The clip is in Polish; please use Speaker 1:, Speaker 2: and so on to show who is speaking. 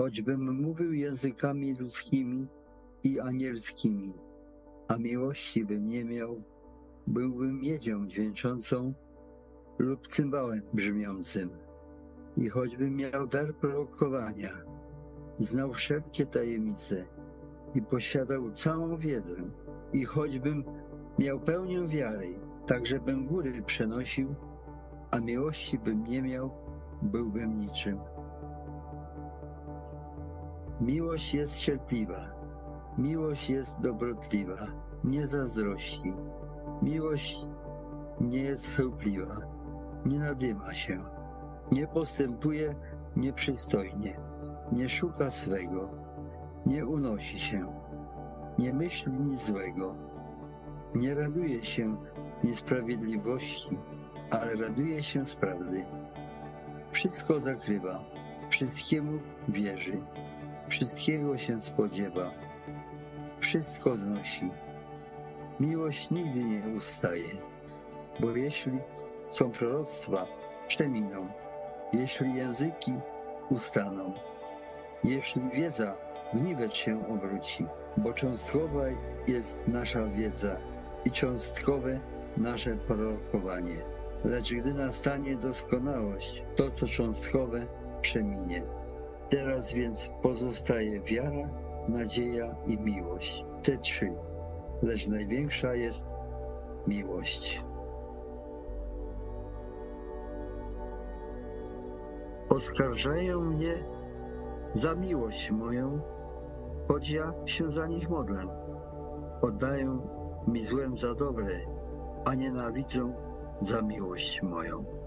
Speaker 1: choćbym mówił językami ludzkimi i anielskimi, a miłości bym nie miał, byłbym miedzią dźwięczącą lub cymbałem brzmiącym. I choćbym miał dar prorokowania, znał wszelkie tajemnice i posiadał całą wiedzę, i choćbym miał pełnię wiary, tak żebym góry przenosił, a miłości bym nie miał, byłbym niczym. Miłość jest cierpliwa, miłość jest dobrotliwa, nie zazdrości. Miłość nie jest chełpliwa, nie nadyma się, nie postępuje nieprzystojnie, nie szuka swego, nie unosi się, nie myśli nic złego, nie raduje się niesprawiedliwości, ale raduje się z prawdy. Wszystko zakrywa, wszystkiemu wierzy, wszystkiego się spodziewa, wszystko znosi. Miłość nigdy nie ustaje, bo jeśli są proroctwa, przeminą, jeśli języki ustaną, jeśli wiedza w się obróci, bo cząstkowa jest nasza wiedza i cząstkowe nasze prorokowanie. Lecz gdy nastanie doskonałość, to co cząstkowe przeminie. Teraz więc pozostaje wiara, nadzieja i miłość. Te trzy, lecz największa jest miłość. Oskarżają mnie za miłość moją, choć ja się za nich modlę. Oddają mi złem za dobre, a nienawidzą za miłość moją.